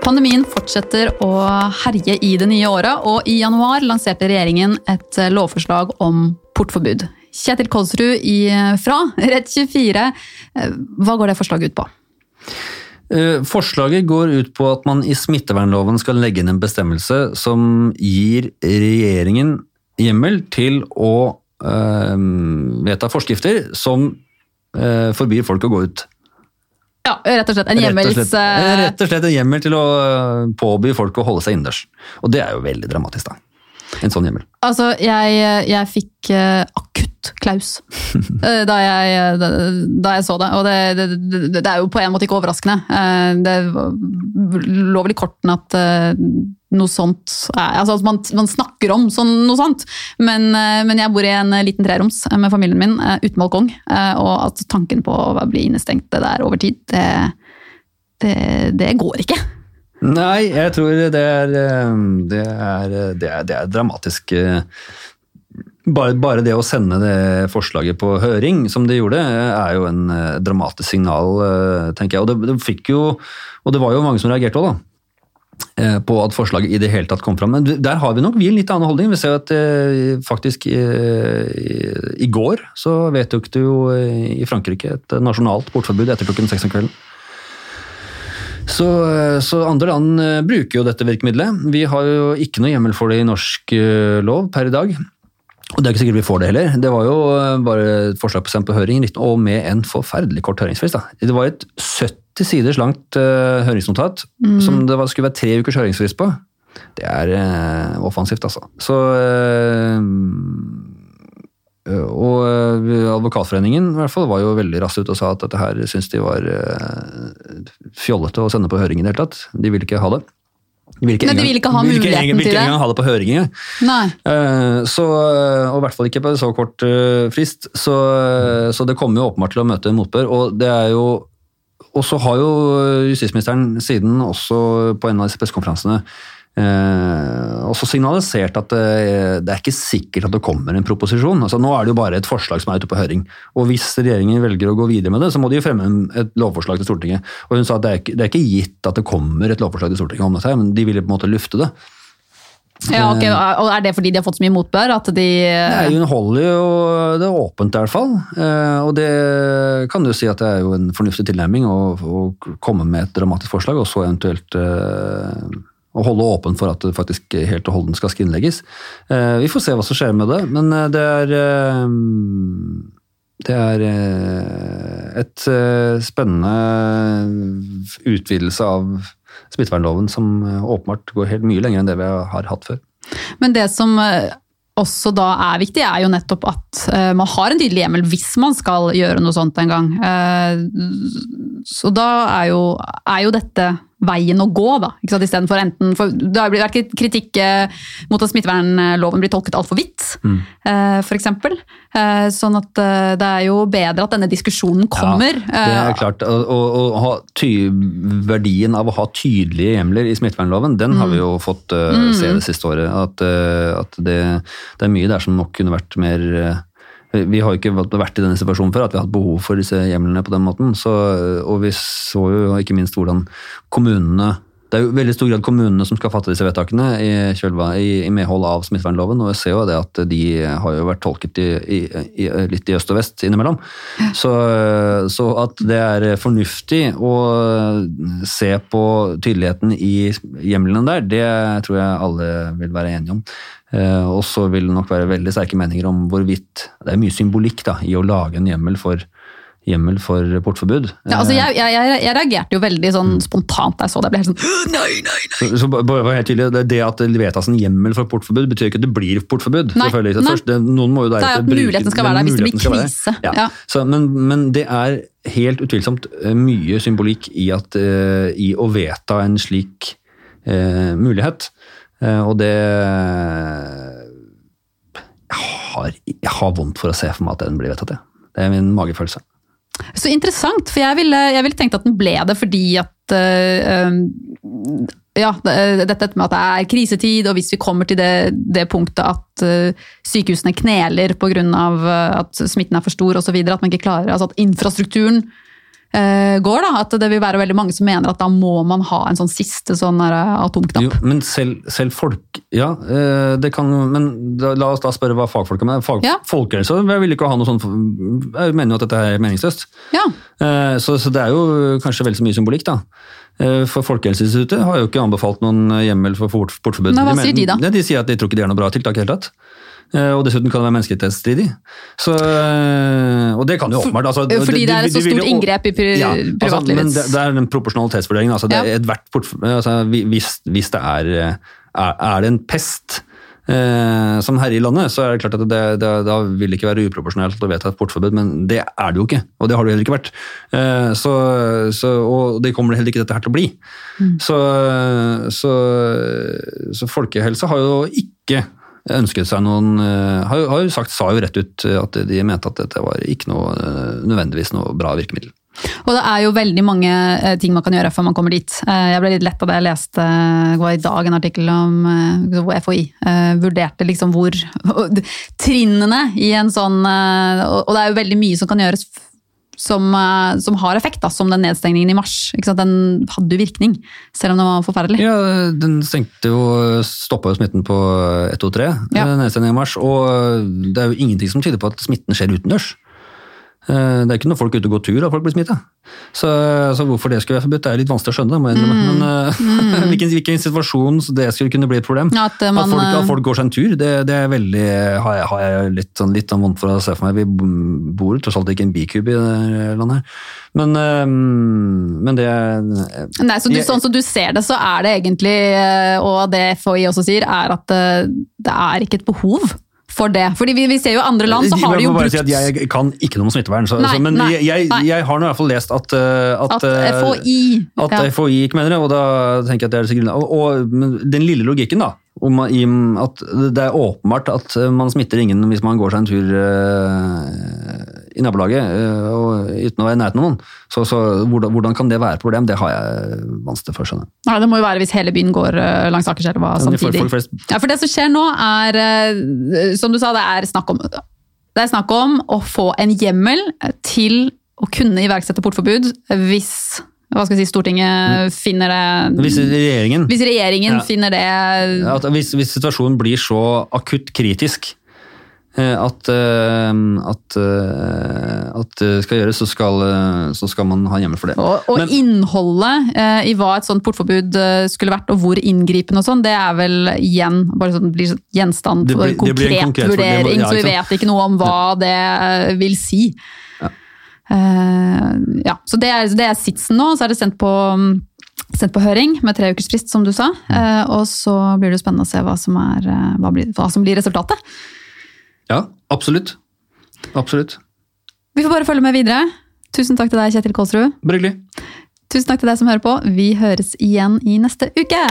Pandemien fortsetter å herje i det nye året, og i januar lanserte regjeringen et lovforslag om portforbud. Kjetil Kolsrud fra Rett24, hva går det forslaget ut på? Eh, forslaget går ut på at man i smittevernloven skal legge inn en bestemmelse som gir regjeringen hjemmel til å øh, vedta forskrifter som øh, forbyr folk å gå ut. Ja, rett og slett en hjemmels... Rett og slett, rett og slett en hjemmel til å påby folk å holde seg innendørs. Og det er jo veldig dramatisk, da. En sånn hjemmel. Altså, jeg, jeg fikk akutt klaus da, jeg, da, da, jeg, så det. Og det, det, det, er jo på en måte ikke overraskende. Det lå vel i kortene at noe sånt altså man, man, snakker om sånn, noe sånt, men, men, jeg bor i en liten treroms med familien min uten balkong. Og at tanken på å bli innestengt der over tid, det, det går ikke. Nei, jeg tror det er Det er, det er, det er dramatisk. Bare, bare, det å sende det forslaget på høring, som de gjorde, er jo en dramatisk signal, tenker jeg. Og det, det fikk jo Og det var jo mange som reagerte òg, da på at forslaget i det hele tatt kom fram. Men der har vi nok vi en litt annen holdning. Vi ser at faktisk i, i går så vedtok du jo i Frankrike et nasjonalt portforbud etter klokken seks om kvelden. Så, så, andre land bruker jo dette virkemidlet. Vi har jo ikke noe hjemmel for det i norsk lov per i dag. Og det er ikke sikkert vi får det heller. Det var jo bare et forslag på høring, og med en forferdelig kort høringsfrist. Da. Det var et 70 siders langt uh, høringsnotat mm. som det var, skulle være tre ukers høringsfrist på. Det er uh, offensivt, altså. Så uh, og Advokatforeningen i hvert fall var jo veldig raskt ute og sa at dette her syntes de var fjollete å sende på høring i det hele tatt. De ville ikke ha det. De vil ikke engang, vil ikke ha muligheten til det? De vil ikke engang ha det på høring. Så, og i hvert fall ikke på så kort frist. Så, så det kommer jo åpenbart til å møte motbør. Og det er jo og så har jo justisministeren siden også på en av disse pressekonferansene Eh, også signalisert at det, det, er ikke sikkert at det kommer en proposisjon. Altså, nå er det jo bare et forslag som er ute på høring. og Hvis regjeringen velger å gå videre med det, så må de jo fremme et lovforslag til Stortinget. Og Hun sa at det er, ikke, det er ikke gitt at det kommer et lovforslag til Stortinget om dette, men de ville på en måte lufte det. Ja, ok, og Er det fordi de har fått så mye motbør? at de... Nei, Hun holder jo det åpent, i hvert fall. Eh, og det kan du si at det er jo en fornuftig tilnærming å, å komme med et dramatisk forslag, og så eventuelt å holde åpen for at det faktisk helt og holdent skal skrinlegges. Eh, vi får se hva som skjer med det, men eh, det er eh, det er et spennende utvidelse av smittevernloven som åpenbart går helt mye lenger enn det vi har hatt før. Men det som også da er viktig, er jo nettopp at man har en tydelig hjemmel hvis man skal gjøre noe sånt en gang. så da er jo, er jo dette veien å gå, da. Ikke sant? Istedenfor enten for Det har vært kritikk eh, mot at smittevernloven blir tolket altfor vidt, mm. Eh, f.eks. Eh, sånn at det er jo bedre at denne diskusjonen kommer. Ja, det er klart. Og, verdien av å ha tydelige hjemler i smittevernloven, den har vi jo mm. fått uh, se det siste året. At, uh, at det, det, er mye der som nok kunne vært mer vi har jo ikke vært i denne situasjonen før, at vi har hatt behov for disse hjemlene på den måten. Så, og vi så jo ikke minst hvordan kommunene det er jo veldig stor grad kommunene som skal fatte disse vedtakene i, i, i medhold av smittevernloven. Og jeg ser jo det at de har jo vært tolket i, litt i øst og vest innimellom. Så, så, at det er fornuftig å se på tydeligheten i hjemlene der, det tror jeg alle vil være enige om. Eh, og så vil det nok være veldig sterke meninger om hvorvidt Det er mye symbolikk da, i å lage en hjemmel for, hjemmel for portforbud. Ja, altså jeg, jeg, jeg, jeg, reagerte jo veldig sånn mm. spontant da jeg så det. Jeg ble helt sånn nei, nei, nei. Så, så bare helt tydelig, Det at det vedtas en hjemmel for portforbud, betyr ikke at det blir portforbud. Nei, nei. Først, det, noen må jo da, er at muligheten skal være der hvis det blir krise. Ja. Ja. Så, men, men, det er helt utvilsomt eh, mye symbolikk i, at, uh, i å vedta en slik uh, mulighet. Uh, og det jeg har, jeg har vondt for å se for meg at den blir vedtatt, Det er min magefølelse. Så interessant, for jeg ville, jeg ville tenkt at den ble det fordi at øh, ja, dette med at det er krisetid, og hvis vi kommer til det, det punktet at uh, sykehusene kneler pga. at smitten er for stor osv., at man ikke klarer, altså at infrastrukturen går, da, at det vil være veldig mange som mener at da må man ha en sånn siste sånn øh, atomknapp. Jo, men selv, selv folk Ja, eh, det kan Men da, la oss da spørre hva fagfolka mener. Fag, Ja. Folkehelse jeg vil ikke ha noe sånn Jeg mener jo at dette er meningsløst. Ja, Eh, Så, så det er jo kanskje vel så mye symbolikk, da. Eh, For Folkehelseinstituttet har jo ikke anbefalt noen hjemmel for port- portforbud. Nei, hva sier de da? De, de sier at de tror ikke det er noe bra tiltak i det hele tatt. Eh, Og dessuten kan det være menneskerettighetsstridig. Eh, og det kan jo åpenbart altså, fordi de- det er et så stort inngrep i pri- Ja, altså, privatlivets- men det, er den proporsjonalitetsvurderingen. Altså, det Ja. altså, hvis, hvis det er, eh, er, er det en pest eh, som herjer i landet, så er det klart at det, det, da vil det ikke være uproporsjonelt å vedta et portforbud, men det er det jo ikke. Og det har det heller ikke vært. Eh, så, så, og det kommer det heller ikke dette her til å bli. Så, så, så folkehelse har jo ikke ønsket seg noen eh, har, har jo sagt, sa jo rett ut at de mente at dette var ikke noe eh, nødvendigvis noe bra virkemiddel. Og det er jo veldig mange eh, ting man kan gjøre før man kommer dit. Eh, Jeg ble litt lett av det jeg leste i dag en artikkel om eh, hvor FHI eh, vurderte liksom hvor trinnene i en sånn eh, Og det er jo veldig mye som kan gjøres som, eh, som har effekt, da, som den nedstengningen i mars. Ikke sant? Den hadde jo virkning, selv om den var forferdelig. Ja, den stengte jo, stoppa jo smitten på 123 Ja. nedstengningen nedstengning i mars, og det er jo ingenting som tyder på at smitten skjer utendørs. Eh, Det er ikke når folk er ute og går tur at folk blir smitta. Så, så hvorfor det skulle være forbudt, det er litt vanskelig å skjønne. jeg innrømme. Men mm. hvilken, hvilken situasjon det skulle kunne bli et problem. Ja, at, eh, man, at, folk, eh, at folk går seg en tur, det, det er veldig, har jeg, har jeg litt, sånn, litt sånn vondt for å se for meg. Vi bor tross alt ikke en bikube i det landet her. Men, eh, men det Nei, så du, Jeg- Sånn som du ser det, så er det egentlig, eh, og det FHI også sier, er at eh, det er ikke et behov for det. Fordi vi, vi ser jo andre land, så har de jo brukt si at jeg kan ikke noe om smittevern, så, Nei, så, men nei, jeg, jeg, nei. jeg har nå i hvert fall lest at, eh, at, at eh, FHI At ja. FHI ikke mener det, og da tenker jeg at det er sikkert. Og, og den lille logikken, da. Om at det er åpenbart at man smitter ingen hvis man går seg en tur eh, i nabolaget eh, og, uten å være i nærheten av noen. Så, så hvordan, hvordan kan det være et problem? Det har jeg vanskelig for å skjønne. Nei, det må jo være hvis hele byen går eh, langs Akerselva for samtidig. flest- Ja, for det som skjer nå er, eh, som du sa, det er snakk om, det er snakk om å få en hjemmel til å kunne iverksette portforbud hvis hva skal jeg si, Stortinget finner det Hvis regjeringen Hvis regjeringen Ja. finner det at hvis, hvis situasjonen blir så akutt kritisk at, eh, at, eh, at det skal gjøres, så skal, eh, så skal man ha hjemmel for det. Og, og Men- innholdet eh, i hva et sånt portforbud eh, skulle vært, og hvor inngripende og sånn, det er vel igjen bare sånn, blir sånn gjenstand for blir- konkret, en konkret- vurdering, ja, så vi vet ikke noe om hva det eh, vil si. Ja. Eh, ja, så det er, det er sitsen nå, så er det sendt på, mm, sendt på høring med tre ukers frist, som du sa. Mm. Eh, og så blir det spennende å se hva som, er, eh, hva blir, hva som blir resultatet. Ja, absolutt. Absolutt. Vi får bare følge med videre. Tusen takk til deg, Kjetil Kålsrud. Bare hyggelig. Tusen takk til deg som hører på. Vi høres igjen i neste uke!